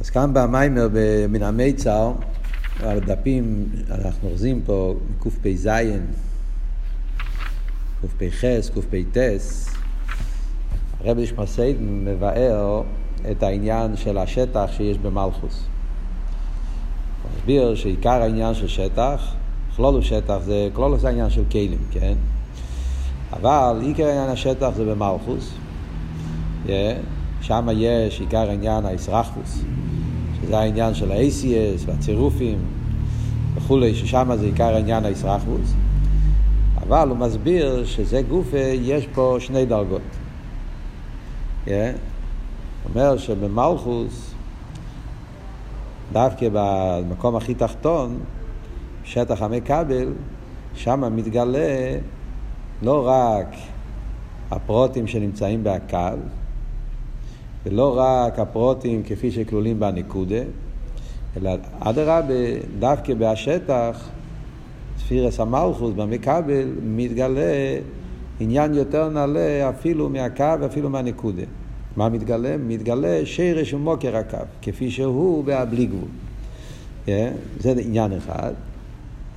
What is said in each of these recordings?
אז כאן במיימר מן המיצר, על הדפים, אנחנו אוחזים פה קפ"ז, קפ"ח, קפ"ט, הרבי שמסייד מבאר את העניין של השטח שיש במלכוס. הוא מסביר שעיקר העניין של שטח, כלולו שטח זה, כלולו זה העניין של כלים, כן? אבל עיקר העניין השטח זה במלכוס. Yeah. שם יש עיקר העניין האסרחבוס, שזה העניין של ה-ACS והצירופים וכולי, ששם זה עיקר העניין האסרחבוס. אבל הוא מסביר שזה גופה, יש פה שני דרגות. Yeah. אומר שבמלכוס, דווקא במקום הכי תחתון, שטח המקבל, שם מתגלה לא רק הפרוטים שנמצאים בהקו, ולא רק הפרוטים כפי שכלולים בנקודה, אלא אדרבה, דווקא בהשטח, ספירס המלכוס במקבל, מתגלה עניין יותר נעלה אפילו מהקו ואפילו מהנקודה. מה מתגלה? מתגלה שרש ומוקר הקו, כפי שהוא בלי גבול. Yeah, זה עניין אחד,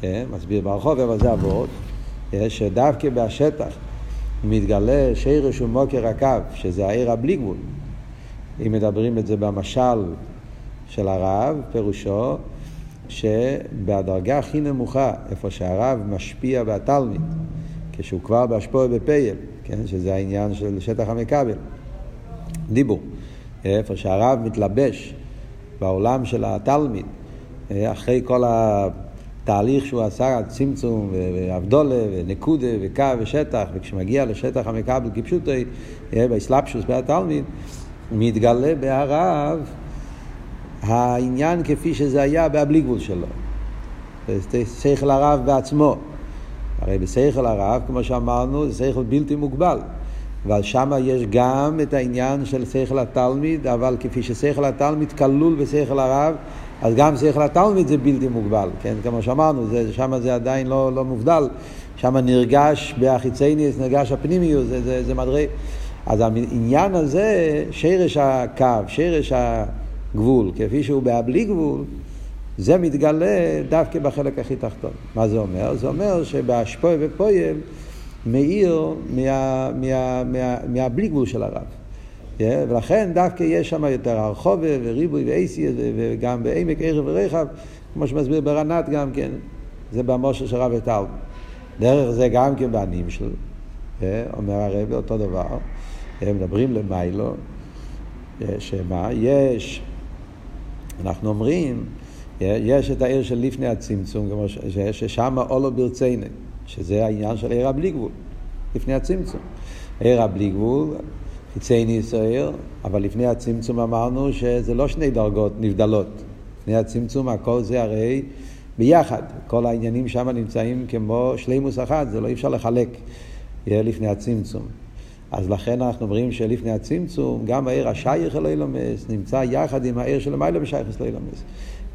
yeah, מסביר ברחוב, אבל זה עבוד, yeah, שדווקא בשטח מתגלה שרש ומוקר הקו, שזה העיר הבלי גבול. אם מדברים את זה במשל של הרב, פירושו שבדרגה הכי נמוכה, איפה שהרב משפיע בתלמיד, כשהוא כבר בהשפוע בפייל, כן? שזה העניין של שטח המקבל, דיבור, איפה שהרב מתלבש בעולם של התלמיד, אחרי כל התהליך שהוא עשה, צמצום ואבדולה ונקודה וקו ושטח, וכשמגיע לשטח המקבל כפשוטו, באסלאפשוס בתלמיד, מתגלה בהרב העניין כפי שזה היה בהבלי גבול שלו. שכל הרב בעצמו. הרי בשכל הרב, כמו שאמרנו, זה שכל בלתי מוגבל. אבל שם יש גם את העניין של שכל התלמיד, אבל כפי ששכל התלמיד כלול בשכל הרב, אז גם שכל התלמיד זה בלתי מוגבל, כן? כמו שאמרנו, שם זה עדיין לא, לא מובדל, שם נרגש באחיצייניס, נרגש הפנימיות, זה, זה, זה מדרי... אז העניין הזה, שרש הקו, שרש הגבול, כפי שהוא בהבלי גבול, זה מתגלה דווקא בחלק הכי תחתון. מה זה אומר? זה אומר שבהשפוע ופועל מאיר מה, מה, מה, מהבלי גבול של הרב. ולכן דווקא יש שם יותר הרחובה וריבוי ואייסי וגם בעמק ערב ורחב, כמו שמסביר ברנת גם כן, זה במושר של רב וטל. דרך זה גם כן בנים של, yeah, אומר הרב אותו דבר. הם מדברים למיילו, שמה? יש, אנחנו אומרים, יש את העיר של לפני הצמצום, כמו ששם אולו ברציני, שזה העניין של עיר הבלי גבול, לפני הצמצום. עיר הבלי גבול, חיצייני ישראל, אבל לפני הצמצום אמרנו שזה לא שני דרגות נבדלות. לפני הצמצום הכל זה הרי ביחד. כל העניינים שם נמצאים כמו שלימוס אחד, זה לא אי אפשר לחלק לפני הצמצום. אז לכן אנחנו אומרים שלפני הצמצום, גם העיר השייך אל אילומס נמצא יחד עם העיר של המיילה בשייכס לאילומס.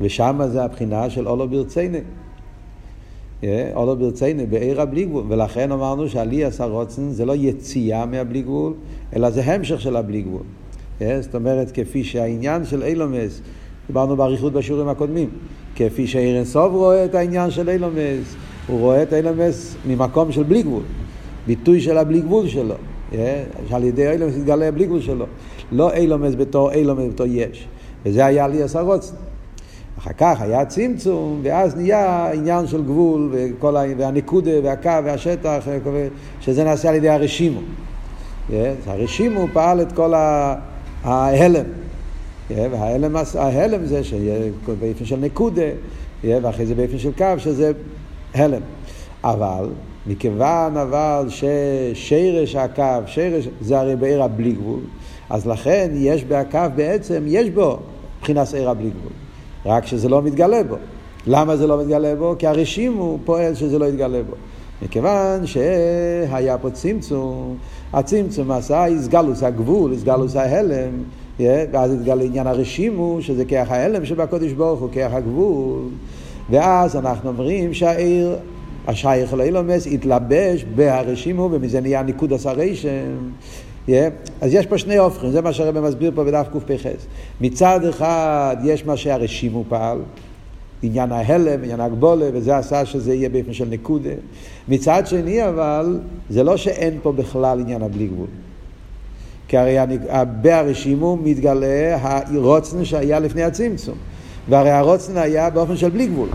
ושם זה הבחינה של אולו ברצייני. אולו ברצייני, בעיר הבלי גבול. ולכן אמרנו שעלי עשה רוצן זה לא יציאה מהבלי גבול, אלא זה המשך של הבלי גבול. זאת אומרת, כפי שהעניין של אילומס, דיברנו באריכות בשיעורים הקודמים, כפי שאיר אינסוף רואה את העניין של אילומס, הוא רואה את אילומס ממקום של בלי גבול, ביטוי של הבלי גבול שלו. שעל ידי אילומס יתגלה בלי גבול שלו. לא אילומס בתור אילומס בתור יש. וזה היה לי הסרוץ. אחר כך היה צמצום, ואז נהיה עניין של גבול, וכל ה... והנקודה, והקו, והשטח, שזה נעשה על ידי הרשימו. הרשימו פעל את כל ההלם. וההלם ההלם זה שיהיה של נקודה, ואחרי זה באופן של קו, שזה הלם. אבל מכיוון אבל ששרש הקו, שרש זה הרי בעיר הבלי גבול, אז לכן יש בהקו בעצם, יש בו מבחינת עיר הבלי גבול, רק שזה לא מתגלה בו. למה זה לא מתגלה בו? כי הרשים הוא פועל שזה לא יתגלה בו. מכיוון שהיה פה צמצום, הצמצום עשה איסגלוס הגבול, איסגלוס ההלם, ואז התגלה עניין הרשימו, שזה כיח ההלם שבקודש ברוך הוא, כיח הגבול, ואז אנחנו אומרים שהעיר השייך לאילומס התלבש בהרשימו, ומזה נהיה ניקוד רשם, Yeah. אז יש פה שני הופכים, זה מה שהרבא מסביר פה בדף קפ"ח. מצד אחד יש מה שהרשים הוא פעל, עניין ההלם, עניין ההגבולה, וזה עשה שזה יהיה באופן של נקודה. מצד שני אבל, זה לא שאין פה בכלל עניין הבלי גבול. כי הרי בהרשימו מתגלה הרוצן שהיה לפני הצמצום. והרי הרוצן היה באופן של בלי גבול.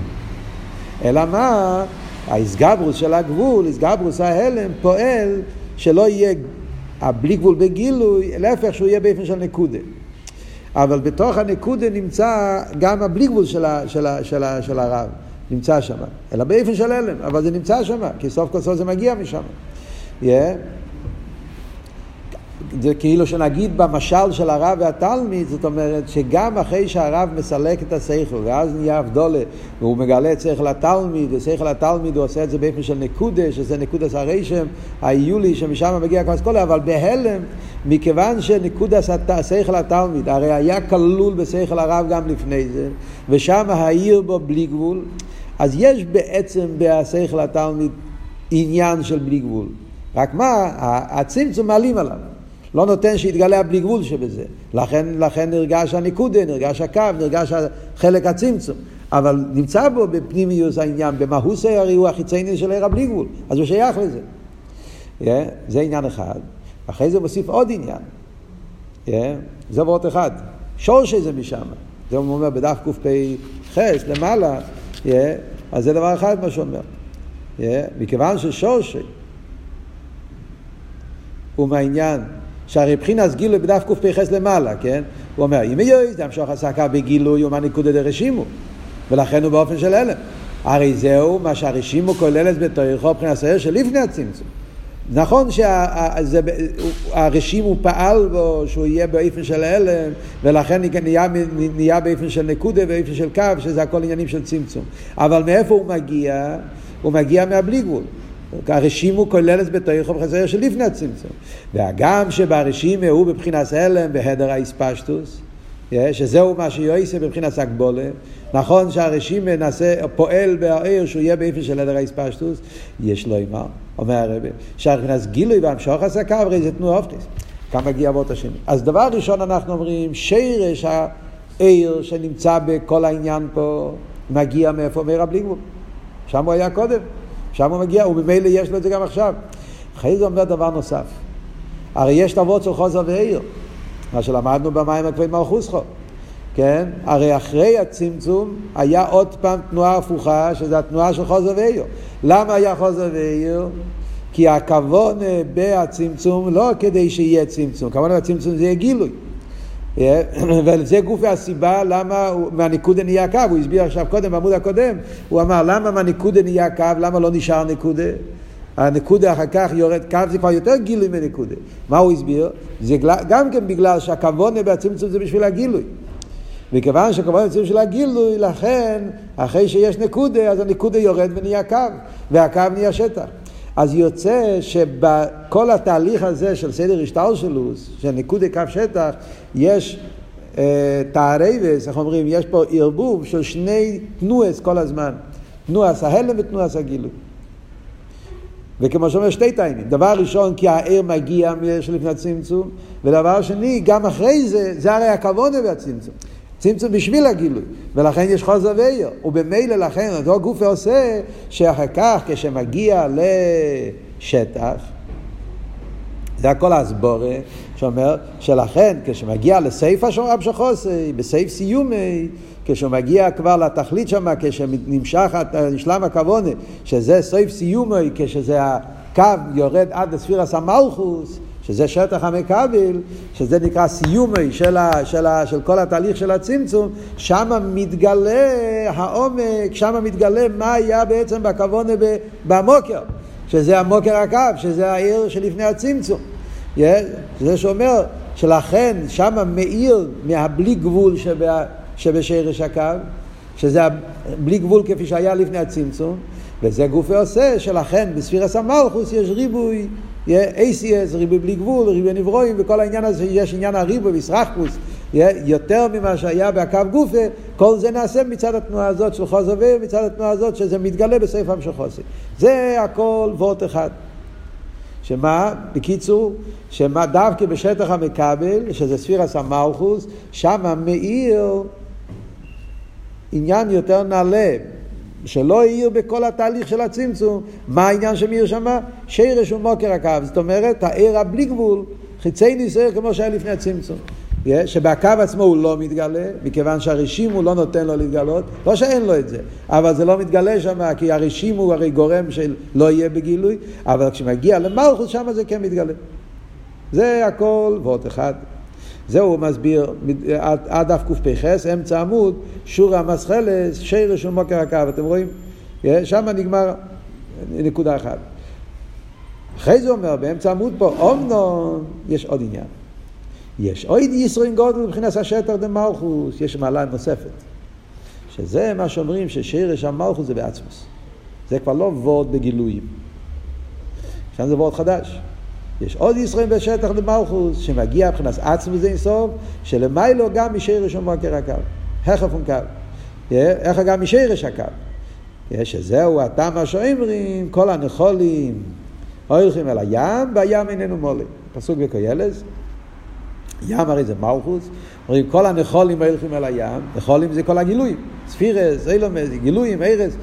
אלא מה? האיסגברוס של הגבול, איסגברוס ההלם, פועל שלא יהיה הבלי גבול בגילוי, להפך שהוא יהיה באופן של נקודה. אבל בתוך הנקודה נמצא גם הבלי גבול של, ה, של, ה, של, ה, של הרב, נמצא שם. אלא באופן של הלם, אבל זה נמצא שם, כי סוף כל סוף זה מגיע משם. Yeah. זה כאילו שנגיד במשל של הרב והתלמיד, זאת אומרת שגם אחרי שהרב מסלק את השכל ואז נהיה אבדולה והוא מגלה את שכל התלמיד, ושכל התלמיד הוא עושה את זה באופן של נקודה, שזה נקודס הרשם, היולי שמשם מגיע כל הסקולה, אבל בהלם, מכיוון שנקודס השכל התלמיד, הרי היה כלול בשכל הרב גם לפני זה, ושם העיר בו בלי גבול, אז יש בעצם בשכל התלמיד עניין של בלי גבול. רק מה, הצמצום מעלים עליו. לא נותן שיתגלה הבלי גבול שבזה. לכן, לכן נרגש הניקודה, נרגש הקו, נרגש חלק הצמצום. אבל נמצא בו בפנימיוס העניין, במהוס הרי הוא החיצייני של עיר הבלי גבול, אז הוא שייך לזה. Yeah, זה עניין אחד. אחרי זה מוסיף עוד עניין. Yeah, זה ועוד אחד. שורשי זה משם. זה הוא אומר בדף קפ"ח למעלה, yeah, אז זה דבר אחד מה שאומר. Yeah, מכיוון ששורשי הוא מהעניין שהרי בחינס גילוי בדף קפ"ח למעלה, כן? הוא אומר, אם יהיה זה המשוך עסקה בגילוי ומה נקודה דרשימו, ולכן הוא באופן של הלם. הרי זהו מה שהרשימו כוללת בתוכו מבחינת הסער שלפני הצמצום. נכון שהרשים הוא פעל בו שהוא יהיה באופן של הלם ולכן נהיה, נהיה באופן של נקודה ובאופן של קו שזה הכל עניינים של צמצום אבל מאיפה הוא מגיע? הוא מגיע מהבלי גבול הרשימו כוללת בתוכו בחסר של לפני הצמצום. והגם שברשימו הוא בבחינת הלם בהדר האיספשטוס, שזהו מה שיועסה בבחינת הגבולה, נכון שהרשימו נעשה, פועל בעיר שהוא יהיה באיפה של הדר האיספשטוס, יש לו אימה, אומר הרבי, שהבחינת גילוי והמשוך עסקה, הרי זה תנועה אופטיס. כאן מגיע אבות השני. אז דבר ראשון אנחנו אומרים, שרש העיר שנמצא בכל העניין פה, מגיע מאיפה? מעיר הבלי שם הוא היה קודם. שם הוא מגיע, וממילא יש לו את זה גם עכשיו. אחרי זה אומר דבר נוסף. הרי יש תבות של חוזר ועיר, מה שלמדנו במים הכבדים מלכוסכו. כן? הרי אחרי הצמצום היה עוד פעם תנועה הפוכה, שזה התנועה של חוזר ועיר. למה היה חוזר ועיר? כי הכוון בהצמצום לא כדי שיהיה צמצום, כמובן בצמצום זה יהיה גילוי. וזה גוף הסיבה למה מהניקודה נהיה קו, הוא הסביר עכשיו קודם בעמוד הקודם, הוא אמר למה מהניקודה נהיה קו, למה לא נשאר נקודה? הנקודה אחר כך יורד קו, זה כבר יותר גילוי מנקודה. מה הוא הסביר? זה גם כן בגלל שהכוונה בהצמצום זה בשביל הגילוי. מכיוון שהכוונה בצמצום של הגילוי, לכן אחרי שיש נקודה, אז הנקודה יורד ונהיה קו, והקו נהיה שטח. אז יוצא שבכל התהליך הזה של סדר השטלשלוס, של ניקודי קו שטח, יש אה, תערבס, איך אומרים, יש פה ערבוב של שני תנועס כל הזמן. תנועס ההלם ותנועס הגילוי. וכמו שאומר שתי טיימים, דבר ראשון כי העיר מגיע לפני הצמצום, ודבר שני, גם אחרי זה, זה הרי הכוונה והצמצום. צמצום בשביל הגילוי, ולכן יש חוזר ואיר, ובמילא לכן אותו גוף עושה שאחר כך כשמגיע לשטח, זה הכל הסבורה שאומר שלכן כשמגיע לסייף המשכוסי, בסייף סיומי, כשהוא מגיע כבר לתכלית שם, כשנמשך, נשלם הכוונה, שזה סייף סיומי, כשזה הקו יורד עד לספירס המלכוס, שזה שטח המקבל, שזה נקרא סיומי של, ה, של, ה, של כל התהליך של הצמצום, שם מתגלה העומק, שם מתגלה מה היה בעצם בכוונה במוקר, שזה המוקר הקו, שזה העיר שלפני הצמצום. Yeah, זה שאומר שלכן שם מאיר מהבלי גבול שבה, שבשרש הקו, שזה בלי גבול כפי שהיה לפני הצמצום, וזה גופי עושה שלכן בספירס המלכוס יש ריבוי ACS, ריבוי בלי גבול, ריבוי נברואים, וכל העניין הזה, יש עניין הריבוי וישרחפוס, יותר ממה שהיה בקו גופה, כל זה נעשה מצד התנועה הזאת של חוזר ומצד התנועה הזאת שזה מתגלה בסעיף המשך חוסר. זה הכל וורט אחד. שמה, בקיצור, שמה דווקא בשטח המכבל, שזה ספירס המלכוס, שם מאיר עניין יותר נעלה, שלא העיר בכל התהליך של הצמצום, מה העניין שמאיר שמה? שירש ומוקר הקו, זאת אומרת, העיר הבלי גבול, חיצי ניסיון כמו שהיה לפני הצמצום. שבקו עצמו הוא לא מתגלה, מכיוון שהרשים הוא לא נותן לו להתגלות, לא שאין לו את זה, אבל זה לא מתגלה שם, כי הרשים הוא הרי גורם של לא יהיה בגילוי, אבל כשמגיע למלכוס שם זה כן מתגלה. זה הכל ועוד אחד. זהו הוא מסביר עד, עד דף קפ"ח, אמצע עמוד, שור המסחלס, שירש ומוקר הקו, אתם רואים? שם נגמר נקודה אחת. אחרי זה אומר, באמצע עמוד פה, אמנון, יש עוד עניין. יש עוד ישרין גודל מבחינת השטר דמלכוס, יש מעלה נוספת. שזה מה שאומרים ששרש המלכוס זה בעצמוס. זה כבר לא וורד בגילויים. שם זה וורד חדש. יש עוד ישרין בשטח דמלכוס, שמגיע מבחינת עצמוס זה אינסוף, שלמיילו גם משרש ומוקר הקו. הכף ונקו. איך גם משרש הקו. שזהו הטעם שאומרים, כל הנחולים הולכים אל הים, והים איננו מולה. פסוק בקוילס. ים הרי זה מלכוס, אומרים כל הנחולים הולכים אל הים, נחולים זה כל הגילויים, ספירס, אילומס, גילויים, ארז,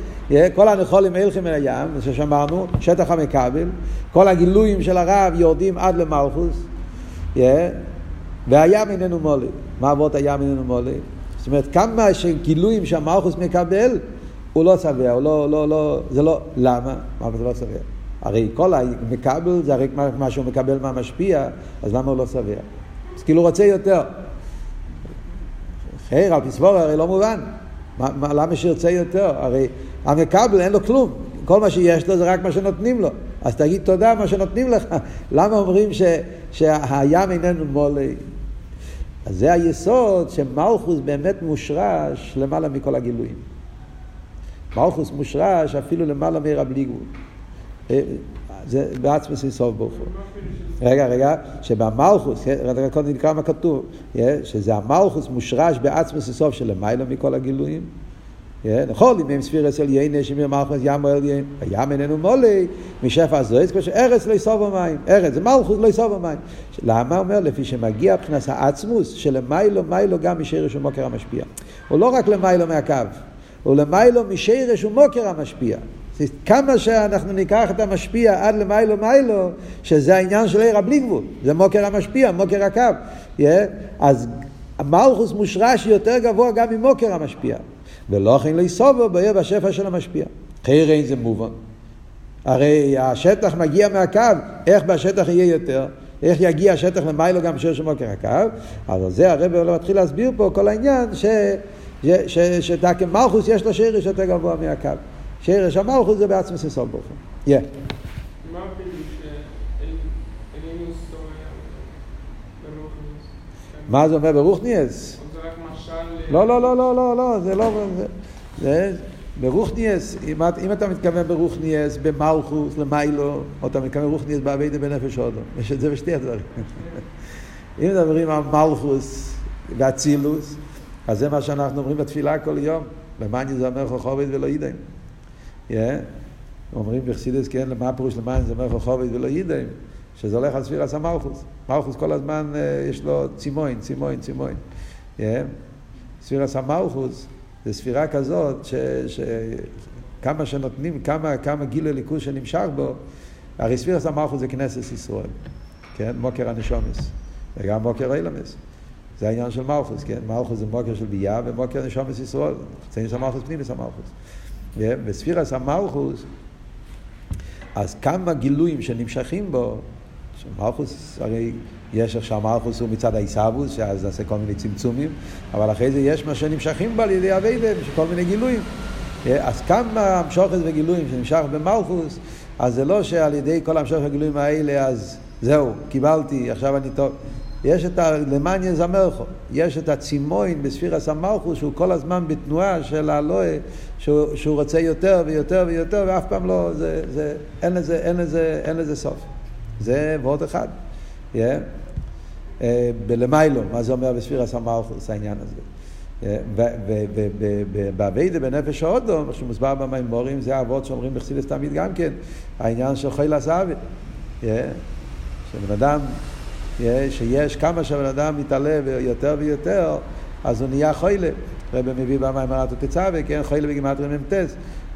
כל הנחולים הולכים אל הים, זה ששמענו, שטח המכבל, כל הגילויים של הרב יורדים עד למלכוס, והים איננו מולי. מה אבות הים איננו מולי? זאת אומרת, כמה שגילויים שהמלכוס מקבל, הוא לא שבע, הוא לא, לא, לא, זה לא, למה? מה זה לא שבע? הרי כל המקבל זה הרי מה שהוא מקבל מהמשפיע, אז למה הוא לא שבע? אז כאילו רוצה יותר. חייר על פסבור הרי לא מובן. מה, מה, למה שירצה יותר? הרי המקבל אין לו כלום. כל מה שיש לו זה רק מה שנותנים לו. אז תגיד תודה מה שנותנים לך. למה אומרים ש, שהים איננו מולי? אז זה היסוד שמלכוס באמת מושרש למעלה מכל הגילויים. מלכוס מושרש אפילו למעלה מרב בלי גבול. אה, זה בעצמס יסוף ברוך. רגע, רגע, שבמלכוס, רגע, קודם נקרא מה כתוב, שזה המלכוס מושרש בעצמס יסוף שלמיילא מכל הגילויים. נכון, אם הם ספיר אצל יינה, שמיר מלכוס ים אל יינה, הים איננו מולי, משפע הזויץ, כמו שארץ לא יסוב המים, ארץ זה מלכוס לא יסוב המים. למה אומר? לפי שמגיע מבחינת העצמוס, שלמיילו מיילו גם משרש ומוקר המשפיע. הוא לא רק למיילו מהקו, הוא למיילו משרש ומוקר המשפיע. כמה שאנחנו ניקח את המשפיע עד למיילו מיילו, שזה העניין של עיר הבלי גבול, זה מוקר המשפיע, מוקר הקו. אז מלכוס מושרש יותר גבוה גם ממוקר המשפיע. ולא כן לא יסובו בעיר בשפע של המשפיע. אין זה מובן. הרי השטח מגיע מהקו, איך בשטח יהיה יותר? איך יגיע השטח למיילו גם בשיר של מוקר הקו? אז זה הרב לא מתחיל להסביר פה כל העניין ש... שדקה מלכוס יש לו שרש יותר גבוה מהקו. שרש המלכוס זה בעצמס יסוד ברוך הוא. מה זה אומר ברוכניאס? לא, לא, לא, לא, לא, לא, זה לא... זה ברוכניאס, אם, אם אתה מתכוון ברוכניאס, במלכוס, למיילו, או אתה מתכוון ברוכניאס באביידה בנפש אודו. יש את זה בשתי הדברים. אם מדברים על מלכוס ואצילוס, אז זה מה שאנחנו אומרים בתפילה כל יום. למען יזמר חוכבת ולא ידעים. אומרים בחסידס, כן, למה הפירוש למען יזמר חוכבת ולא ידעים? שזה הולך על ספירס המלכוס. מלכוס כל הזמן יש לו צימוין, צימוין, צימוין. ספירס המלכוס זה ספירה כזאת שכמה שנותנים, כמה, כמה גיל הליכוז שנמשך בו, הרי ספירס המלכוס זה כנסת ישראל, כן? מוקר הנשומס, וגם מוקר אילמס. זה העניין של מלכוס, כן? מלכוס זה מוקר של ביאה ומוקר נשומס ישראל. ציין של מלכוס פנימיס המלכוס. בספירס המלכוס, אז כמה גילויים שנמשכים בו, שמלכוס, הרי יש עכשיו מלכוס הוא מצד העיסאוווס, שאז נעשה כל מיני צמצומים, אבל אחרי זה יש מה שנמשכים בו על ידי אביידם, כל מיני גילויים. אז כמה המשוכת וגילויים שנמשך במלכוס, אז זה לא שעל ידי כל המשוכת והגילויים האלה, אז זהו, קיבלתי, עכשיו אני טוב. יש את ה... למען יזמרכו, יש את הצימוין בספירס המלכוס שהוא כל הזמן בתנועה של הלואה, שהוא, שהוא רוצה יותר ויותר ויותר ואף פעם לא, זה, זה, אין, לזה, אין, לזה, אין לזה סוף. זה ועוד אחד. Uh, בלמיילו, מה זה אומר בספירס המלכוס, העניין הזה. ובאביידה בנפש האודו, מה שמוסבר במימורים, זה האבות שאומרים בחסידס תמיד גם כן, העניין של חיל הסאווה. שבן אדם, שיש כמה שהבן אדם מתעלה יותר ויותר, אז הוא נהיה חוילה. רבי מביא במים מרת ותצווה, כן, חוילה בגימטרי מ"ט.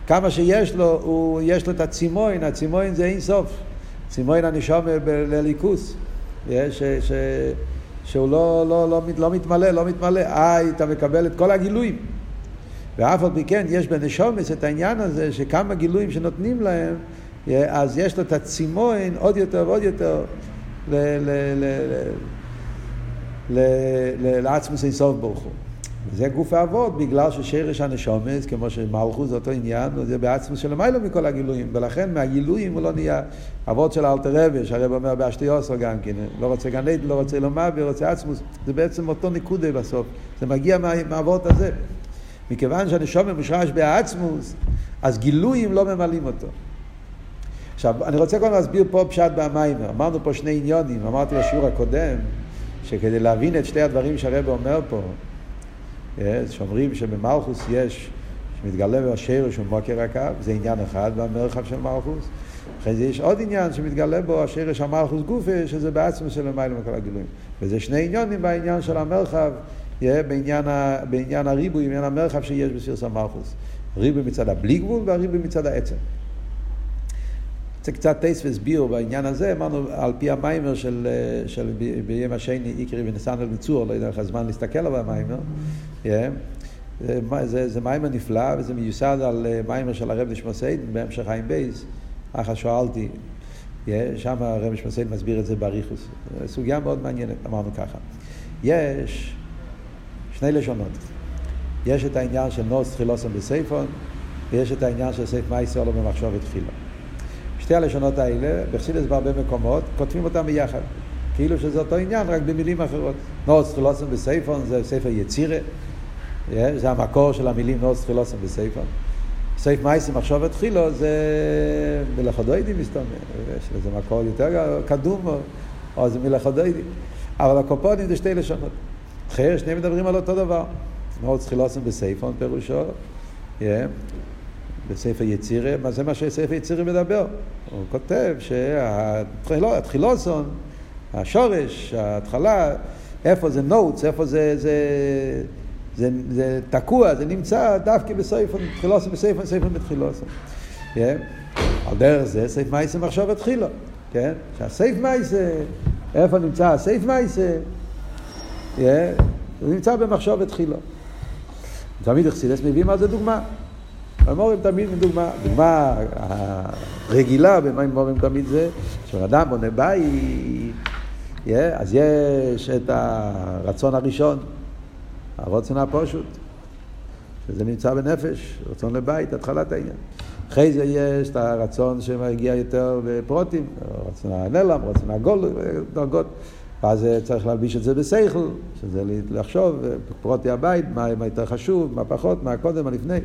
כמה שיש לו, הוא, יש לו את הצימוין, הצימוין זה אין סוף. צימוין הנשום לליכוס. ש, ש, שהוא לא, לא, לא, לא מתמלא, לא מתמלא. אה, אתה מקבל את כל הגילויים. ואף על פי כן יש בנשומס את העניין הזה שכמה גילויים שנותנים להם, אז יש לו את הצימוין עוד יותר ועוד יותר לעצמוס אינסוף ברוך הוא. וזה גוף האבות, בגלל ששרש הנשומס, כמו שמלכו זה אותו עניין, זה בעצמוס של המיילו מכל הגילויים, ולכן מהגילויים הוא לא נהיה אבות של אלתר רבי, שהרב אומר באשתי אוסו גם כן, לא רוצה גן עדן, לא רוצה לומר, רוצה עצמוס, זה בעצם אותו נקודה בסוף, זה מגיע מהאבות הזה. מכיוון שהנשומר מושרש בעצמוס, אז גילויים לא ממלאים אותו. עכשיו, אני רוצה קודם להסביר פה פשט במיימר. אמרנו פה שני עניונים, אמרתי בשיעור הקודם, שכדי להבין את שתי הדברים שהרב אומר פה, שאומרים שבמלכוס יש, שמתגלה בשרש שהוא מוקר הקו, זה עניין אחד במרחב של מלכוס. אחרי זה יש עוד עניין שמתגלה בו השרש המלכוס גופה, שזה בעצמו של למעלה מכל הגילויים. וזה שני עניונים בעניין של המרחב, בעניין, ה, בעניין הריבוי, בעניין המרחב שיש בסירס המלכוס. ריבוי מצד הבלי גבול והריבוי מצד העצם. זה קצת טייס והסביר בעניין הזה, אמרנו על פי המיימר של, של ביום השני, איקרי וניסן אל מצור, לא יודע איך הזמן להסתכל על המיימר. Yeah. זה, זה, מיימר נפלא וזה מיוסד על מיימר של הרב נשמוסייד בהמשך חיים בייס. אחר שאלתי, yeah, שם הרב נשמוסייד מסביר את זה באריכוס. סוגיה מאוד מעניינת, אמרנו ככה. יש שני לשונות. יש את העניין של נוס תחילוסם בסייפון, ויש את העניין של סייף מייסר או במחשוב ותחילה. שתי הלשונות האלה, בחסידס בהרבה מקומות, כותבים אותם ביחד. כאילו שזה אותו עניין, רק במילים אחרות. נוס תחילוסם בסייפון זה ספר יצירה, זה המקור של המילים נוס תחילוסם בסייפון. סייף מייסר מחשוב ותחילו זה מלאכודוידים מסתובב, יש לזה מקור יותר קדום, או זה מלאכודוידים. אבל הקופונים זה שתי לשונות. אחר, שניהם מדברים על אותו דבר. מאוד תחילוסם בסייפון פירושו, yeah, בספר יצירה, מה זה מה שספר יצירה מדבר. הוא כותב שהתחילוסון, השורש, ההתחלה, איפה זה נוטס, איפה זה, זה, זה, זה תקוע, זה נמצא דווקא בסייפון, תחילוסון בסייפון, סייפון בתחילוסון. Yeah. על דרך זה סייף מייסה מחשוב התחילו, כן? שהסייף מייסה, איפה נמצא הסייף מייסה? Yeah. הוא נמצא במחשוב התחילו. תמיד אכסידס מביאים על זה דוגמה. המורים תמיד דוגמה. דוגמה הרגילה במה מורים תמיד זה, כשבן אדם בונה בית, yeah, אז יש את הרצון הראשון, הרוצן הפשוט, שזה נמצא בנפש, רצון לבית, התחלת העניין. אחרי זה יש את הרצון שמגיע יותר בפרוטים, רצון הנלם, רצון הגול, דרגות. ואז צריך להלביש את זה בשכל, שזה לחשוב, פרוטי הבית, מה יותר חשוב, מה פחות, מה קודם, מה לפני.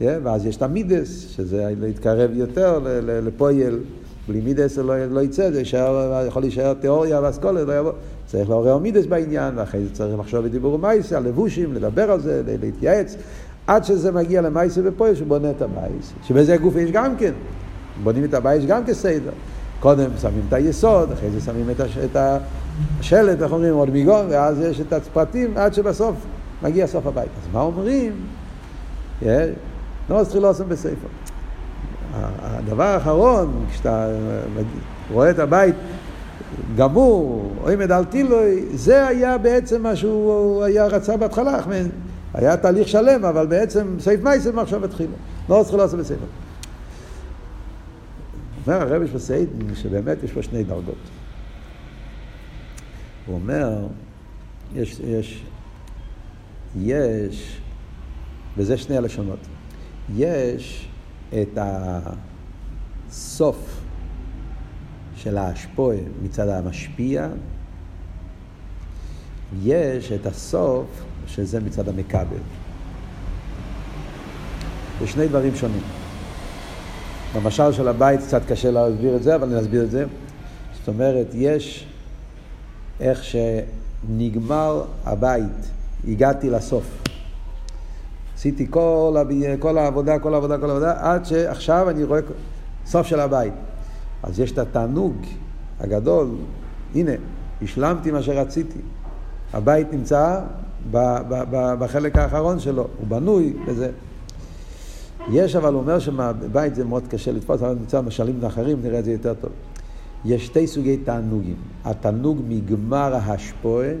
Yeah, ואז יש את המידס, שזה להתקרב יותר לפועל. בלי מידס לא, לא יצא, זה יישאר, יכול להישאר תיאוריה ואסכולה, לא יבוא. צריך לעורר מידס בעניין, ואחרי זה צריך לחשוב בדיבור ומייסה, על לבושים, לדבר על זה, להתייעץ, עד שזה מגיע למייסה ופועל שבונה את המייס. שבזה הגוף יש גם כן. בונים את הבית גם כסדר. קודם שמים את היסוד, אחרי זה שמים את, הש... את השלט, איך אומרים, עוד מיגון, ואז יש את הפרטים עד שבסוף מגיע סוף הבית. אז מה אומרים? לא צריך לעשות בספר. הדבר האחרון, כשאתה רואה את הבית גמור, או אם הדלתילוי, זה היה בעצם מה שהוא היה רצה בהתחלה. היה תהליך שלם, אבל בעצם סעיף מייסם עכשיו התחילו. לא צריך לעשות בספר. אומר הרבי בסיידן שבאמת יש פה שני דרגות. הוא אומר, יש, יש, יש, וזה שני הלשונות, יש את הסוף של האשפויה מצד המשפיע, יש את הסוף שזה מצד המכבל. זה שני דברים שונים. במשל של הבית קצת קשה להסביר את זה, אבל אני אסביר את זה. זאת אומרת, יש איך שנגמר הבית, הגעתי לסוף. עשיתי כל, הב... כל העבודה, כל העבודה, כל העבודה, עד שעכשיו אני רואה סוף של הבית. אז יש את התענוג הגדול, הנה, השלמתי מה שרציתי. הבית נמצא ב, ב, ב, בחלק האחרון שלו, הוא בנוי וזה. יש, אבל הוא אומר שבבית זה מאוד קשה לתפוס, אבל נמצא משלים אחרים, נראה את זה יותר טוב. יש שתי סוגי תענוגים. התענוג מגמר ההשפועה,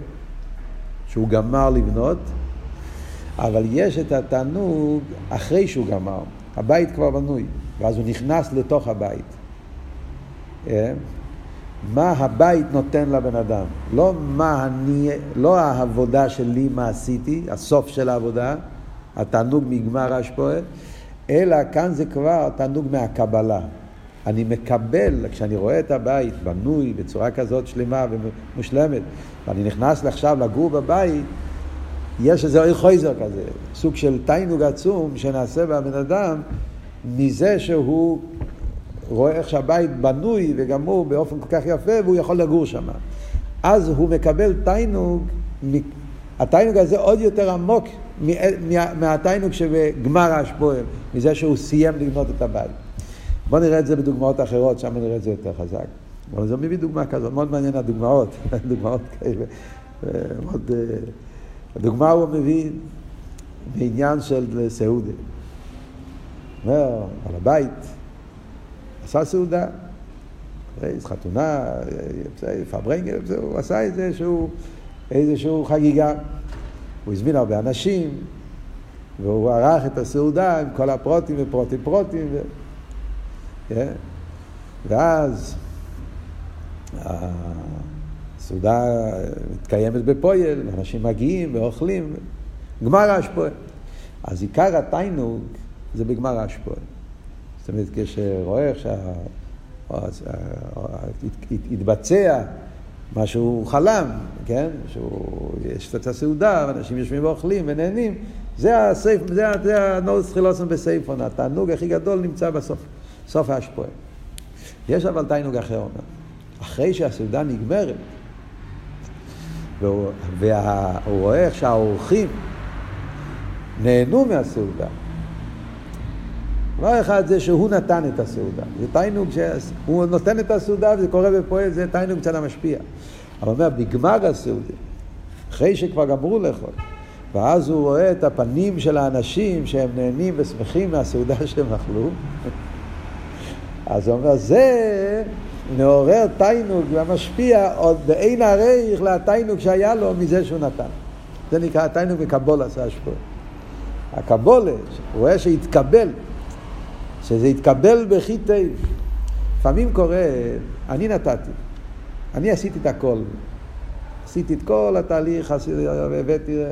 שהוא גמר לבנות, אבל יש את התענוג אחרי שהוא גמר. הבית כבר בנוי, ואז הוא נכנס לתוך הבית. אה? מה הבית נותן לבן אדם. לא מה אני, לא העבודה שלי, מה עשיתי, הסוף של העבודה, התענוג מגמר השפועה, אלא כאן זה כבר תענוג מהקבלה. אני מקבל, כשאני רואה את הבית בנוי בצורה כזאת שלמה ומושלמת, ואני נכנס עכשיו לגור בבית, יש איזה אוי חויזר כזה, סוג של תיינוג עצום שנעשה בבן אדם מזה שהוא רואה איך שהבית בנוי וגמור באופן כל כך יפה והוא יכול לגור שם. אז הוא מקבל תיינוג, התיינוג הזה עוד יותר עמוק מהתיינוג שבגמר השפועה, מזה שהוא סיים לבנות את הבית. בואו נראה את זה בדוגמאות אחרות, שם נראה את זה יותר חזק. אבל זה מביא דוגמה כזאת, מאוד מעניין הדוגמאות, דוגמאות כאלה. מאוד, אה, הדוגמה הוא מביא בעניין של סעודה. אומר, על הבית, עשה סעודה, חתונה, פברנגל, הוא עשה איזשהו, איזשהו חגיגה. הוא הזמין הרבה אנשים, והוא ערך את הסעודה עם כל הפרוטים ופרוטים פרוטים. ו... Yeah. כן? ואז הסעודה מתקיימת בפויל, ואנשים מגיעים ואוכלים, גמר האשפויה. אז עיקר התיינוג זה בגמר האשפויה. זאת אומרת, כשרואה איך שהתבצע מה שהוא חלם, כן? שיש את הסעודה, ואנשים יושבים ואוכלים ונהנים, זה הסייפ, זה, הנועץ תחילוסון בסייפון, התענוג הכי גדול נמצא בסוף, סוף ההשפועה. יש אבל תענוג אחר אומר, אחרי שהסעודה נגמרת, והוא, והוא רואה איך שהאורחים נהנו מהסעודה, דבר אחד זה שהוא נתן את הסעודה. זה תיינוג שהוא נותן את הסעודה וזה קורה ופועל, זה תיינוג מצד המשפיע. אבל אומר, בגמר הסעודה, אחרי שכבר גמרו לאכול, ואז הוא רואה את הפנים של האנשים שהם נהנים ושמחים מהסעודה שהם אכלו, אז הוא אומר, זה מעורר תיינוג ומשפיע עוד באין עריך לתיינוג שהיה לו מזה שהוא נתן. זה נקרא תיינוג מקבול עשה השפוע. הקבולה, הוא רואה שהתקבל שזה יתקבל בכי תיב. לפעמים קורה, אני נתתי, אני עשיתי את הכל. עשיתי את כל התהליך, הבאתי,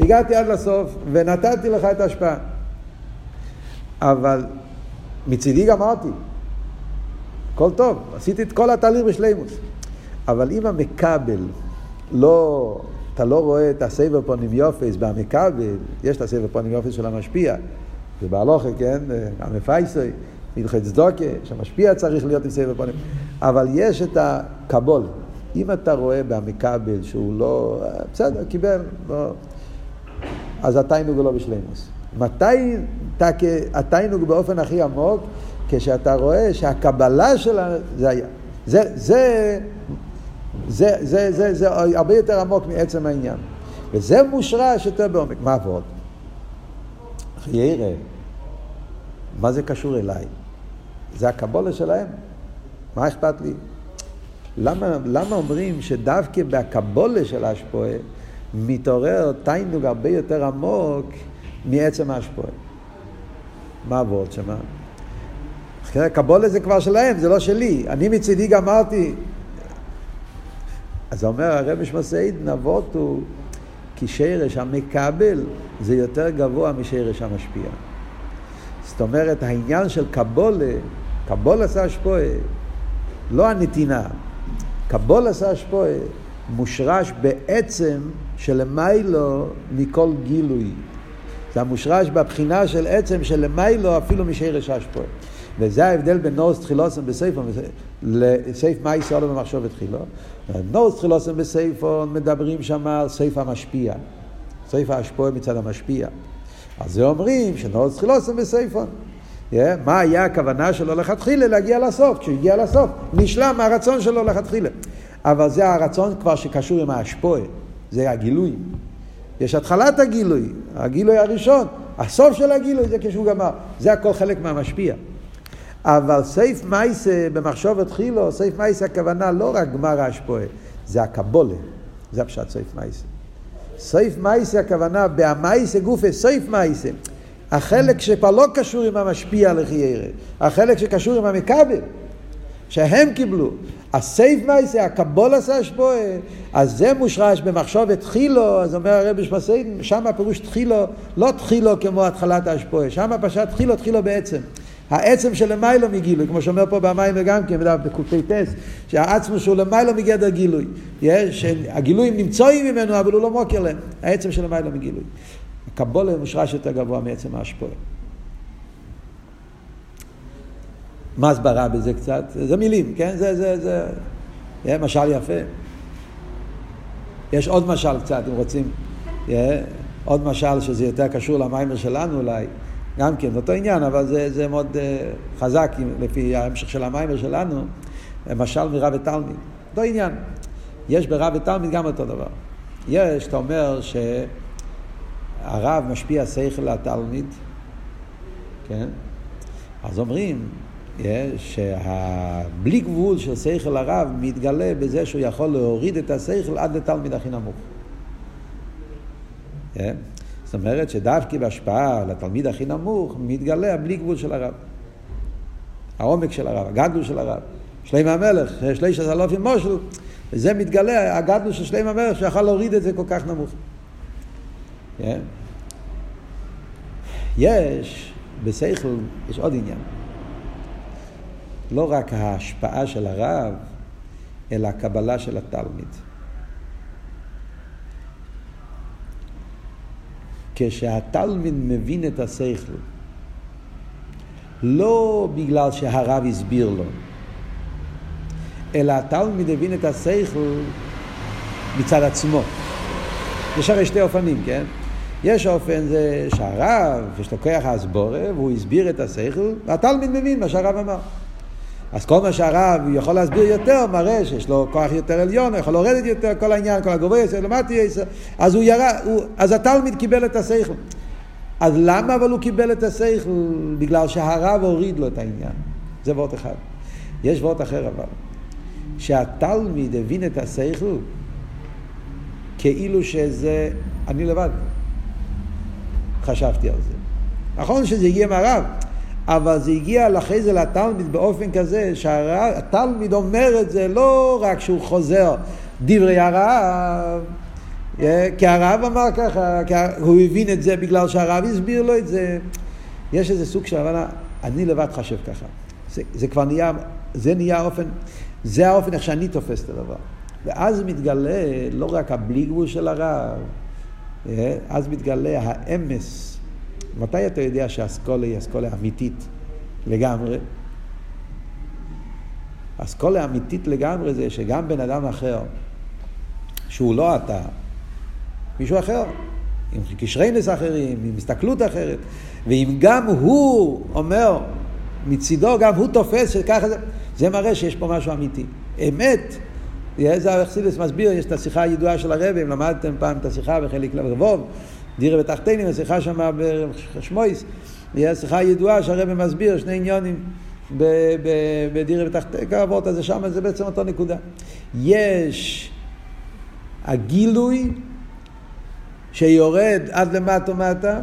הגעתי עד לסוף ונתתי לך את ההשפעה. אבל מצידי גמרתי. הכל טוב, עשיתי את כל התהליך בשלימוס. אבל אם המכבל לא, אתה לא רואה את הסבר פונים יופס במכבל, יש את הסבר פונים יופס של המשפיע, זה בהלוכה, כן? המפייסוי, מלכת צדוקה, שהמשפיע צריך להיות עם סבב פונים. אבל יש את הקבול. אם אתה רואה במכבל שהוא לא... בסדר, קיבל, לא... אז התיינוג הוא לא בשלימוס. מתי התיינוג באופן הכי עמוק? כשאתה רואה שהקבלה שלה זה היה. זה, זה, זה, זה, זה, זה הרבה יותר עמוק מעצם העניין. וזה מושרש יותר בעומק. מה עבוד? חיירה, מה זה קשור אליי? זה הקבולה שלהם. מה אכפת לי? למה, למה אומרים שדווקא בהקבולה של האשפועה מתעורר תיינוג הרבה יותר עמוק מעצם האשפועה? מה עבוד שמה? קבולה זה כבר שלהם, זה לא שלי. אני מצידי גמרתי. אז אומר הרב משמעסאית, נבוטו, כי שרש המקבל זה יותר גבוה משרש המשפיע. זאת אומרת, העניין של קבולה, קבולה עשה השפועה, לא הנתינה. קבולה עשה השפועה מושרש בעצם שלמיילו מכל גילוי. זה המושרש בבחינה של עצם שלמיילו אפילו משרש השפועה. וזה ההבדל בין נורס תחילוסם בסייפון לסייף מה ישראל במחשוב ותחילו. נורס תחילוסם בסייפון מדברים שם על סייף המשפיע. סייף ההשפועה מצד המשפיע. אז זה אומרים שנורס תחילוסם בסייפון. Yeah, מה היה הכוונה שלו לכתחילה להגיע לסוף? כשהוא הגיע לסוף, נשלם הרצון שלו לכתחילה. אבל זה הרצון כבר שקשור עם האשפויה, זה הגילוי. יש התחלת הגילוי, הגילוי הראשון, הסוף של הגילוי זה כשהוא גמר. זה הכל חלק מהמשפיע. אבל סייף מייסה במחשבת חילו, סייף מייסה הכוונה לא רק גמר האשפויה, זה הקבולה. זה הפשט סייף מייסה. סייף מייסה הכוונה בהמייסה גופה, סייף מייסה. החלק שכבר לא קשור עם המשפיע לחיירה, החלק שקשור עם המכבל, שהם קיבלו. הסייף מייסה, הקבול עשה השפועה, אז זה מושרש במחשבת תחילו, אז אומר הרבי שפסיידן, שם הפירוש תחילו, לא תחילו כמו התחלת השפועה, שם פשט תחילו, תחילו בעצם. העצם של למיילו מגילוי, כמו שאומר פה במים וגם כן, בקופי טס, שהעצמו שהוא למיילו מגדר גילוי. יש, הגילויים נמצאים ממנו, אבל הוא לא מוקר להם. העצם של למיילו מגילוי. הקבולה מושרש יותר גבוה מעצם ההשפועה. מה הסברה בזה קצת? זה מילים, כן? זה, זה, זה, זה משל יפה. יש עוד משל קצת, אם רוצים. עוד משל שזה יותר קשור למיימר שלנו אולי. גם כן, אותו עניין, אבל זה, זה מאוד uh, חזק לפי ההמשך של המיימר שלנו, משל מרב ותלמיד. אותו עניין. יש ברב ותלמיד גם אותו דבר. יש, אתה אומר שהרב משפיע שכל לתלמיד, כן? אז אומרים שהבלי גבול של שכל הרב מתגלה בזה שהוא יכול להוריד את השכל עד לתלמיד הכי נמוך. Yeah. זאת אומרת שדווקא בהשפעה לתלמיד הכי נמוך מתגלה הבלי גבול של הרב. העומק של הרב, הגדלו של הרב. שלם המלך, שליש הסלוף עם מושל, וזה מתגלה, הגדלו של שלם המלך שיכול להוריד את זה כל כך נמוך. כן? יש, בשכל, יש עוד עניין. לא רק ההשפעה של הרב, אלא הקבלה של התלמיד. כשהתלמיד מבין את השכל, לא בגלל שהרב הסביר לו, אלא התלמיד הבין את השכל מצד עצמו. יש הרי שתי אופנים, כן? יש אופן זה שהרב, יש לו כוח הסבורה, והוא הסביר את השכל, והתלמיד מבין מה שהרב אמר. אז כל מה שהרב יכול להסביר יותר, מראה שיש לו כוח יותר עליון, יכול לרדת יותר, כל העניין, כל הגובה יסר, למטה יסר, אז הוא ירד, הוא, אז התלמיד קיבל את השכל. אז למה אבל הוא קיבל את השכל? בגלל שהרב הוריד לו את העניין. זה וורט אחד. יש וורט אחר אבל. שהתלמיד הבין את השכל כאילו שזה אני לבד. חשבתי על זה. נכון שזה הגיע מהרב, אבל זה הגיע אחרי זה לתלמיד באופן כזה שהתלמיד אומר את זה לא רק שהוא חוזר דברי הרב, אה, כי הרב אמר ככה, הוא הבין את זה בגלל שהרב הסביר לו את זה. יש איזה סוג של הבנה, אני לבד חושב ככה. זה, זה כבר נהיה, זה נהיה האופן, זה האופן איך שאני תופס את הדבר. ואז מתגלה לא רק הבלי גבול של הרב, אה, אז מתגלה האמס מתי אתה יודע שהאסכולה היא אסכולה אמיתית לגמרי? אסכולה אמיתית לגמרי זה שגם בן אדם אחר, שהוא לא אתה, מישהו אחר, עם קשרי נס אחרים, עם הסתכלות אחרת, ואם גם הוא אומר, מצידו גם הוא תופס שככה זה, זה מראה שיש פה משהו אמיתי. אמת, זה אכסידס מסביר, יש את השיחה הידועה של הרבי, אם למדתם פעם את השיחה בחלק לבוב, דירה בתחתינים, השיחה שם בשמויס, היא שיחה ידועה שהרבא מסביר שני עניונים בדירה בתחתינים, כעבוד הזה שם, זה בעצם אותו נקודה. יש הגילוי שיורד עד למטה ומטה,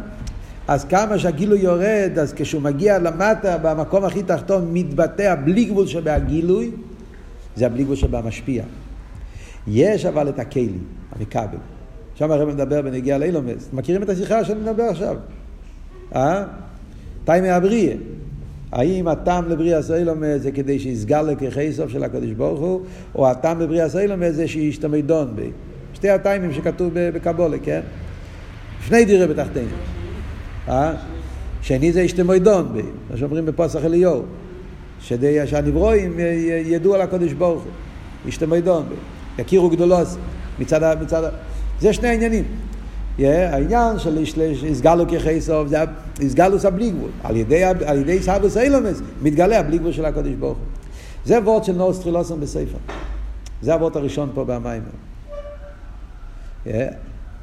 אז כמה שהגילוי יורד, אז כשהוא מגיע למטה, במקום הכי תחתון, מתבטא הבלי גבול שבהגילוי, זה הבלי גבול שבמשפיע. יש אבל את הכלים, המכבל. שם הרב מדבר בנגיע לאילומס. מכירים את השיחה שאני מדבר עכשיו? אה? תיימי הבריאה. האם הטעם לבריאה סיילומס זה כדי שיסגל לככי סוף של הקדוש ברוך הוא, או הטעם לבריאה סיילומס זה שישתמדון בי. שתי הטיימים שכתוב בקבולה, כן? שני דירה בתחתינו. אה? שני זה ישתמדון בי, מה שאומרים בפוסח אליהו. שדי שהנברואים ידעו על הקדוש ברוך הוא. ישתמדון בי. יכירו גדולוס מצד. מצד. זה שני העניינים. העניין של הסגלו כחסוב, זה הסגלוס הבלי גבול. על ידי, על ידי סבוס אילומס מתגלה הבלי גבול של הקדוש ברוך הוא. זה וורד של נורס טרילוסון בספר. זה הוורד הראשון פה במים.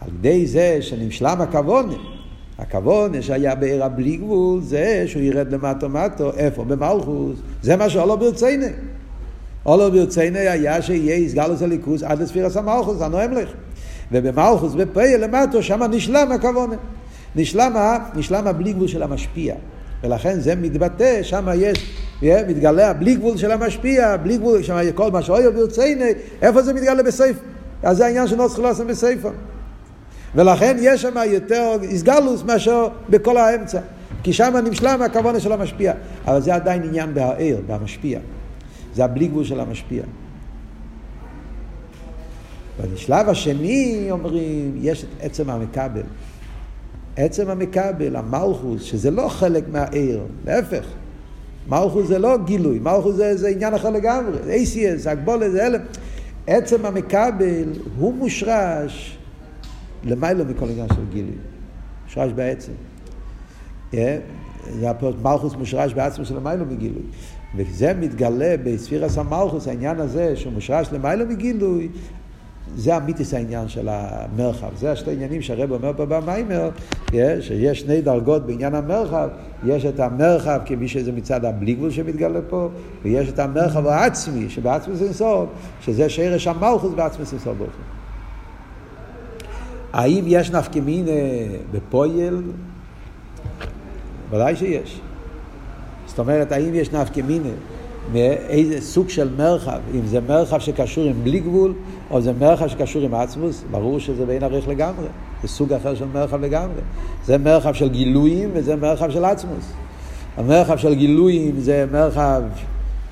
על ידי זה שנמשלם הכוונה, הכוונה שהיה בעיר הבלי גבול, זה שהוא ירד למטו מטו, איפה? במלכוס. זה מה שאולו ברציני. אולו ברציני היה שיהיה יסגלוס הליכוס עד לספירס המלכוס, הנואם לך. ובמלכוס בפועל למטו, שם נשלם הכוונה. נשלם, נשלם הבלי גבול של המשפיע. ולכן זה מתבטא, שם יש, מתגלה הבלי גבול של המשפיע, בלי גבול, שם כל מה שאוהב ברציני, איפה זה מתגלה בספר? אז זה העניין של נוסח לא עושים בספר. ולכן יש שם יותר איסגלוס מאשר בכל האמצע. כי שם נמשלם הכוונה של המשפיע. אבל זה עדיין עניין בהעיר, במשפיע. זה הבלי גבול של המשפיע. ובשלב השני אומרים, יש את עצם המקבל. עצם המקבל, המלכוס, שזה לא חלק מהעיר, להפך. מלכוס זה לא גילוי, מלכוס זה, זה עניין אחר לגמרי, ACS, הגבולת, זה אלה. עצם המקבל הוא מושרש למעלה מכל עניין של גילוי. מושרש בעצם. Yeah, זה מלכוס מושרש בעצמו של למעלה מגילוי. וזה מתגלה בספירס המלכוס, העניין הזה שהוא מושרש למעלה מגילוי, זה המיתיס העניין של המרחב. זה השתי עניינים שהרב אומר פה במיימר, שיש שני דרגות בעניין המרחב. יש את המרחב כמי שזה מצד הבלי גבול שמתגלה פה, ויש את המרחב העצמי, שבעצמי סנסור, שזה שרש המלכוס בעצמי סנסור באופן. האם יש נפקמינה בפויל? ודאי שיש. זאת אומרת, האם יש נפקמינה מאיזה סוג של מרחב, אם זה מרחב שקשור עם בלי גבול, או זה מרחב שקשור עם עצמוס, ברור שזה בין ערך לגמרי. זה סוג אחר של מרחב לגמרי. זה מרחב של גילויים וזה מרחב של עצמוס. המרחב של גילויים זה מרחב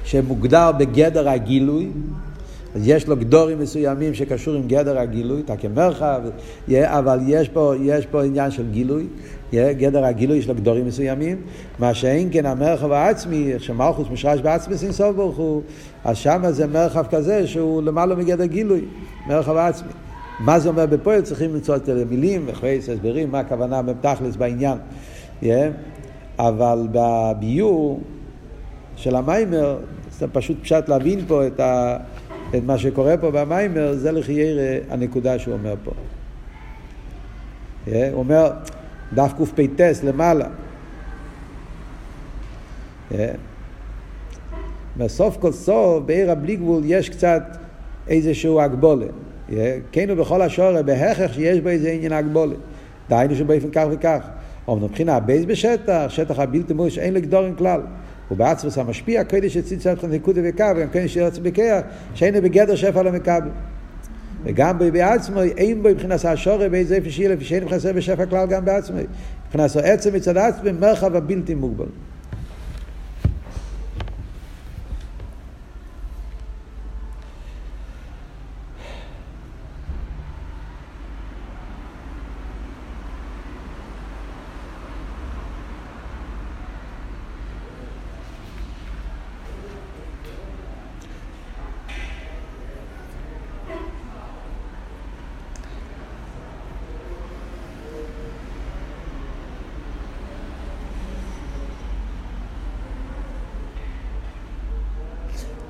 שמוגדר בגדר הגילוי, אז יש לו גדורים מסוימים שקשור עם גדר הגילוי, אתה כמרחב, אבל יש פה, יש פה עניין של גילוי, גדר הגילוי יש לו גדורים מסוימים, מה שאין כן המרחב העצמי, שמלכוס מושרש בעצמי סוף ברוך הוא, אז שם זה מרחב כזה שהוא למעלה מגדר גילוי, מרחב העצמי. מה זה אומר בפועל? צריכים למצוא את המילים וכו' הסברים, מה הכוונה בתכלס בעניין. Yeah. אבל בביור של המיימר, זה פשוט פשט להבין פה את ה... את מה שקורה פה במיימר, זה לחיירה הנקודה שהוא אומר פה. הוא אומר, דף קפ"ט למעלה. בסוף כל סוף, בעיר הבלי גבול יש קצת איזשהו הגבולה. כן ובכל השורר, בהכרח שיש בו איזה עניין הגבולה. דהיינו שבאופן כך וכך. אבל מבחינה הבייס בשטח, שטח הבלתי מוש, אין לגדור כלל. ובעצמוס המשפיע, קודש הציץ אתכם נקודה וקו, גם קודש ירץ בקר, שאין בגדר שפע למקבל. וגם בעצמו, אין בו מבחינת השורי באיזה איפה שיהיה לפי שאין חסר בשפע כלל גם בעצמו. מבחינת עצם מצד עצמו, מרחב הבלתי מוגבל.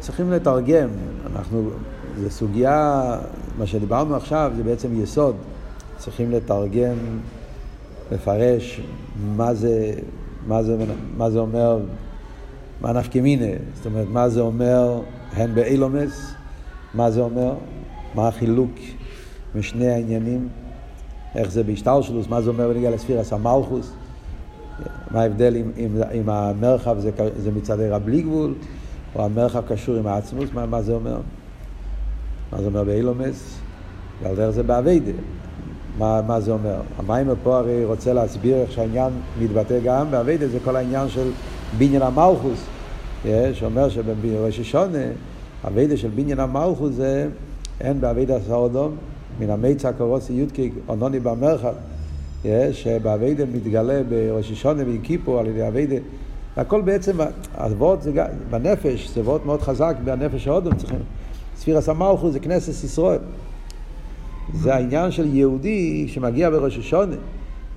צריכים לתרגם, אנחנו, זו סוגיה, מה שדיברנו עכשיו זה בעצם יסוד, צריכים לתרגם, לפרש מה זה, מה זה, מה זה אומר, מה נפקא מינה, זאת אומרת, מה זה אומר הן באילומס, מה זה אומר, מה החילוק משני העניינים, איך זה בהשתלשלוס, מה זה אומר בניגע לספירס המלכוס, מה ההבדל אם, המרחב זה, זה מצד עיר הבלי גבול, או המרחב קשור עם העצמוס, מה, מה זה אומר? מה זה אומר באילומס? ועל דרך זה באביידה. מה, מה זה אומר? המיימר פה הרי רוצה להסביר איך שהעניין מתבטא גם באביידה, זה כל העניין של בניין המלכוס, שאומר שבראש השונה, אביידה של בניין המלכוס זה אין באביידה סעודום, מן המיצה קורוסי יודקי אונוני במרחב, שבאביידה מתגלה בראש השונה ועם על ידי אביידה והכל בעצם, הוורד זה בנפש, זה וורד מאוד חזק בנפש ההודו, צריכים, ספירס המלכו זה כנסת ישראל. זה העניין של יהודי שמגיע בראש השונה.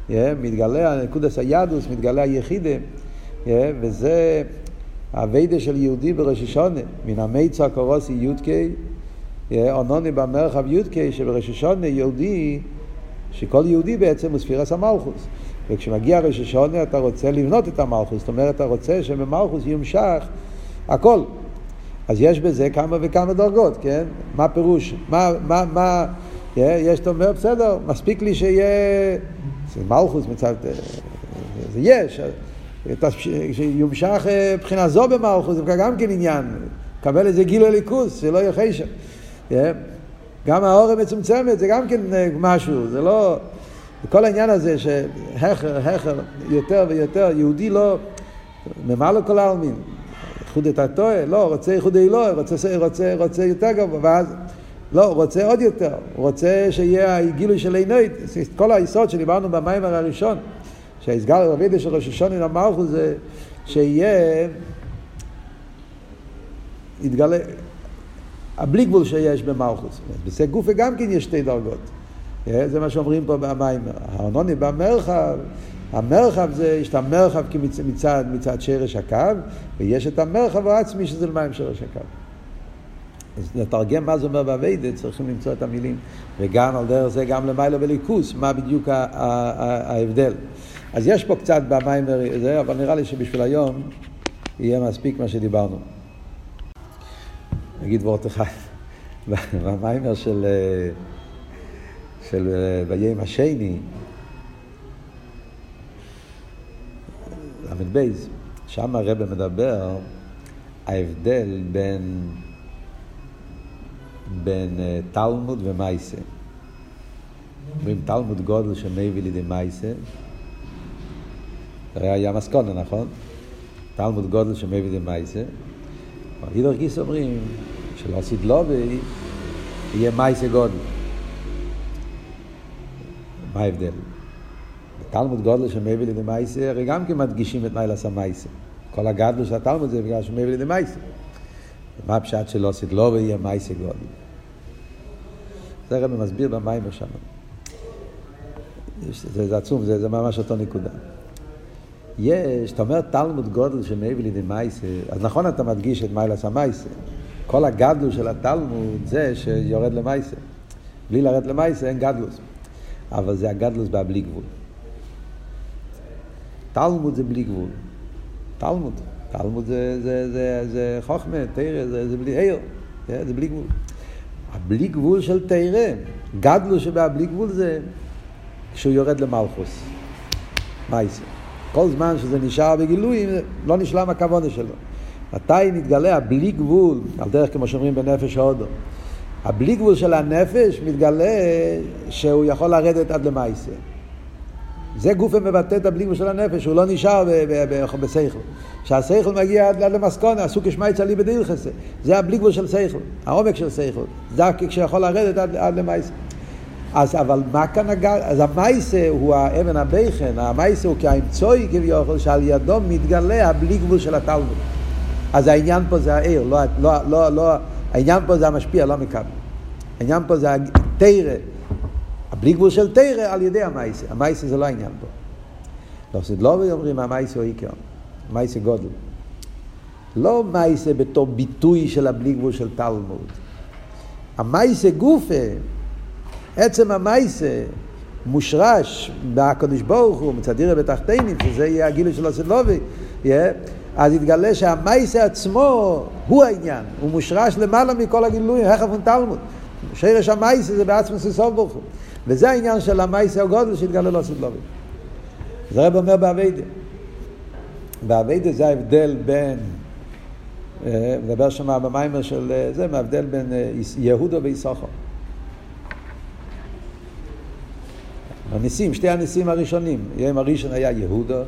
Yeah, מתגלה נקודס היהדוס, מתגלה היחידה, yeah, וזה הווידה של יהודי בראש השונה, מן המיצה קורוסי יודקי, אונוני במרחב יודקי, שבראש השונה יהודי, שכל יהודי בעצם הוא ספירס המלכוס. וכשמגיע ראש השונה אתה רוצה לבנות את המלכוס, זאת אומרת אתה רוצה שבמלכוס יומשך הכל. אז יש בזה כמה וכמה דרגות, כן? מה פירוש? מה, מה, מה, יש, אתה אומר, בסדר, מספיק לי שיהיה, זה מלכוס מצד, זה יש, שיומשך אה, מבחינה זו במלכוס, זה גם כן עניין, קבל איזה גילוי ליכוס, שלא יהיה חשב. גם האור המצומצמת זה גם כן אה, משהו, זה לא... כל העניין הזה שהכר, הכר, יותר ויותר, יהודי לא, ממלא כל העלמין, איחוד את הטועה, לא, רוצה איחוד אלוהי, רוצה, רוצה, רוצה יותר גבוה, ואז, לא, רוצה עוד יותר, רוצה שיהיה הגילוי של עינוי, כל היסוד שדיברנו במיימר הראשון, שהסגר רבידה של ראש השונים למלכו זה שיהיה, יתגלה, הבלי גבול שיש במלכוס. בסי גופה גם כן יש שתי דרגות. זה מה שאומרים פה במיימר. הארנוני במרחב, המרחב זה, יש את המרחב מצד, מצד שרש הקו, ויש את המרחב העצמי שזה למים שרש הקו. אז לתרגם מה זה אומר באביידה, צריכים למצוא את המילים, וגם על דרך זה גם למעלה בליכוס, מה בדיוק ההבדל. אז יש פה קצת במיימר, זה, אבל נראה לי שבשביל היום יהיה מספיק מה שדיברנו. נגיד וורט אחד, במיימר של, של ויים השני, ל"ב, שם הרב מדבר ההבדל בין, בין uh, תלמוד ומייסה. אומרים תלמוד גודל שמביא לידי מייסה, זה היה מסקונה, נכון? תלמוד גודל שמביא לידי מייסה. אבל הידור גיס אומרים שלא עשית לובי, יהיה מייסה גודל. מה ההבדל? תלמוד גודל של מביא לידי מייסה, הרי גם כן מדגישים את מיילס המייסה. כל הגדלו של התלמוד זה בגלל שמביא לידי מייסה. מה הפשט שלא עשית לא ויהיה מייסה גודל? זה רבי מסביר במים שם. זה, זה עצום, זה, זה ממש אותו נקודה. יש, אתה אומר תלמוד גודל שמביא לידי מייסה, אז נכון אתה מדגיש את מיילס המייסה. כל הגדלו של התלמוד זה שיורד למייסה. בלי לרדת למייסה אין גדלוס. אבל זה הגדלוס בבלי גבול. תלמוד זה בלי גבול. תלמוד. תלמוד זה, זה, זה, זה חוכמה, תרא, זה, זה בלי עיר. זה בלי גבול. הבלי גבול של תרא, גדלו שבבלי גבול זה כשהוא יורד למלכוס. מייסר. כל זמן שזה נשאר בגילויים, לא נשלם הכוונה שלו. מתי נתגלה הבלי גבול, על דרך כמו שאומרים בנפש ההודו, הבלי גבול של הנפש מתגלה שהוא יכול לרדת עד למייסר. זה גוף המבטא את הבלי של הנפש, הוא לא נשאר בשכל. כשהשכל מגיע עד למסקונה, עשו כשמייץ עלי בדילכסה. זה הבלי גבול של שכל, העומק של שכל. זה כשיכול לרדת עד, עד למייסה. אז אבל מה כאן הגל? אז המייסה הוא האבן הבכן, המייסה הוא כאמצוי כביכול, שעל ידו מתגלה הבלי גבול של התלמוד. אז העניין פה זה העיר, לא, לא, לא, לא, העניין פה זה המשפיע, לא מקבל. העניין פה זה התרא. הבלי גבול של תרא על ידי המייסה. המייסה זה לא העניין פה. לא סדלובי אומרים המייסה הוא עיקר, מייסה גודל. לא מייסה בתור ביטוי של הבלי גבול של תלמוד. המייסה גופה, עצם המייסה, מושרש בהקדוש ברוך הוא, מצד עירה בתחתינים, שזה יהיה הגילוי של הסדלובי, אז יתגלה שהמייסה עצמו הוא העניין, הוא מושרש למעלה מכל הגילויים, הכף ותלמוד. שרש המייסה זה בעצמו ססוף ברוך הוא. וזה העניין של המייסר הגודל שהתגלה לו סדלובים. זה רב אומר באביידה. באביידה זה ההבדל בין, אה, מדבר שם במיימר של אה, זה, מההבדל בין אה, יהודו ויששכר. הניסים, שתי הניסים הראשונים, יום הראשון היה יהודו,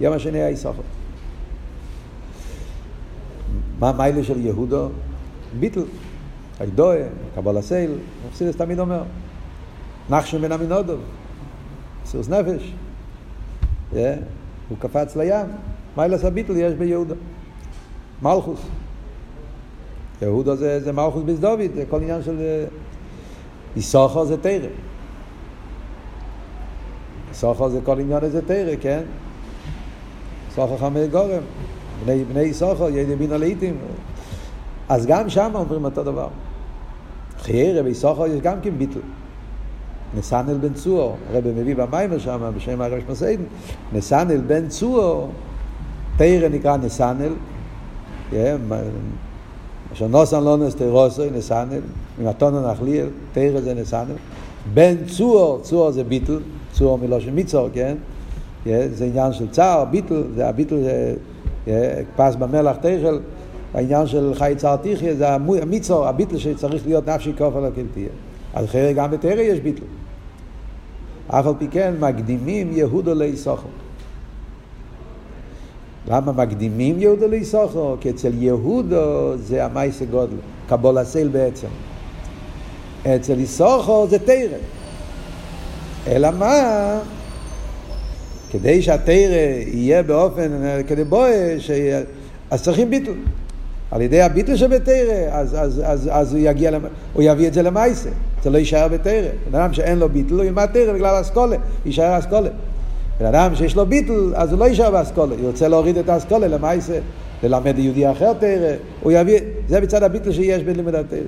יום השני היה יששכר. מה המיילה של יהודו? ביטל, הידועה, קבול הסייל, מפסידס תמיד אומר. נחשון בן עמינודוב, סוס נפש. Yeah, הוא קפץ לים, מיילס הביטל יש ביהודה. מלכוס. יהודה זה, זה מלכוס בזדוביד, זה כל עניין של... איסוכו זה תרא. איסוכו זה כל עניין איזה תרא, כן? איסוכו חמי גורם. בני, בני איסוכו, ידי בינה לעיתים. אז גם שם אומרים אותו דבר. חיירה ואיסוכו יש גם כן ביטל. נסנל בן צור, הרב מביא במיימר שם, בשם הרב שמסעידן, נסנל בן צור, תרא נקרא נסנל, אשר נוסן לא נס תרוסוי, נסנל, ממתון נחליאל, תרא זה נסנל, בן צור, צור זה ביטל, צור מלושן מיצור, כן? זה עניין של צער, ביטל, זה הביטל, פס במלח תכל, העניין של חי צער תחיה, זה המיצור, הביטל שצריך להיות נפשי כופר לקלטיה. אז אחרי גם בתרא יש ביטל. אף על פי כן מקדימים יהודו לאיסוכו. למה מקדימים יהודו לאיסוכו? כי אצל יהודו זה המייסה גודל, קבול הסייל בעצם. אצל איסוכו זה תרא. אלא מה? כדי שהתרא יהיה באופן, כדי בואש, אז צריכים ביטל. על ידי הביטל שבתרא, אז, אז, אז, אז הוא, יגיע, הוא יביא את זה למעשה. זה לא יישאר בתרא. בן אדם שאין לו ביטל, הוא ילמד תרא בגלל אסכולה, יישאר אסכולה. בן אדם שיש לו ביטל, אז הוא לא יישאר באסכולה, הוא רוצה להוריד את האסכולה למעשה, ללמד יהודי אחר תרא, הוא יביא, זה מצד הביטל שיש בלימוד התרא.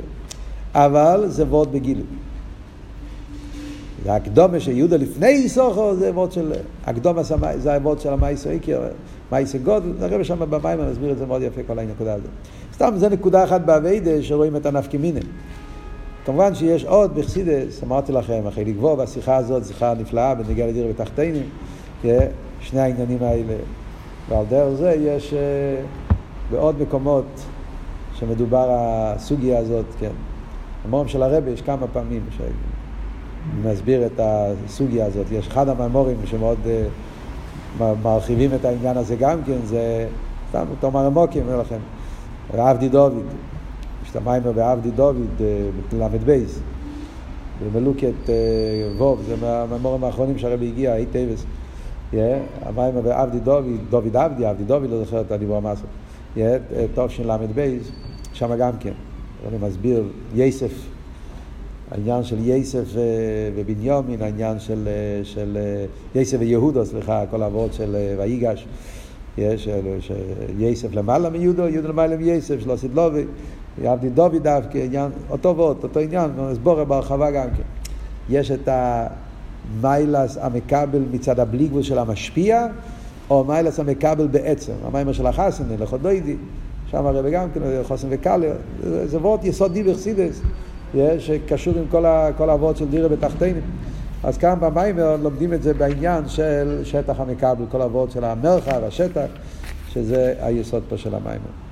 אבל זה וורד בגילוי. זה הקדומה של יהודה לפני איסוכו, זה וורד של, הקדומה זה הוורד של המייסו איקר, מייסו גודל, נראה שם במים, אני אסביר את זה מאוד יפה כל הנקודה הזאת. סתם זה נקודה אחת באביידה שרואים את הנפקימינים. כמובן שיש עוד בחסידס, אמרתי לכם, אחרי לגבור בשיחה הזאת, שיחה נפלאה בנגיעה לדיר ותחתינים, שני העניינים האלה. ועל דרך זה יש uh, בעוד מקומות שמדובר הסוגיה הזאת, כן. המורים של הרבי יש כמה פעמים שמסביר את הסוגיה הזאת. יש אחד המאמורים שמאוד uh, מרחיבים את העניין הזה גם כן, זה סתם אותו מרמוקים, אומר לכם, עבדי דוד. יש את המיימר בעבדי דוד בל"ב, במלוקת ווב, זה מהמיימורים האחרונים שהרבי הגיע, אי טייבס. המיימר בעבדי דוד, דוד עבדי, עבדי דוד, לא זוכר את הדיבור של ל"ב, שם גם כן. אני מסביר יסף, העניין של יסף ובניומין, העניין של, של יסף ויהודו, סליחה, כל העבוד של ויגש. יש יסף למעלה מיהודו, יהודו למעלה מייסף, שלא סדלובי. יעבדי דוד דווקא, עניין, אותו ואות, אותו עניין, נסבורה בהרחבה גם כן. יש את המיילס המקבל מצד הבלי גבול של המשפיע, או מיילס המקבל בעצם, המיימר של החסן, לכות דוידי, שם הרי גם כן, חוסן וקאלה, זה וורט יסוד דיבר סידס, שקשור עם כל, האבות של דירה בתחתינים. אז כאן במיימר לומדים את זה בעניין של שטח המקבל, כל האבות של המרחב, השטח, שזה היסוד פה של המיימר.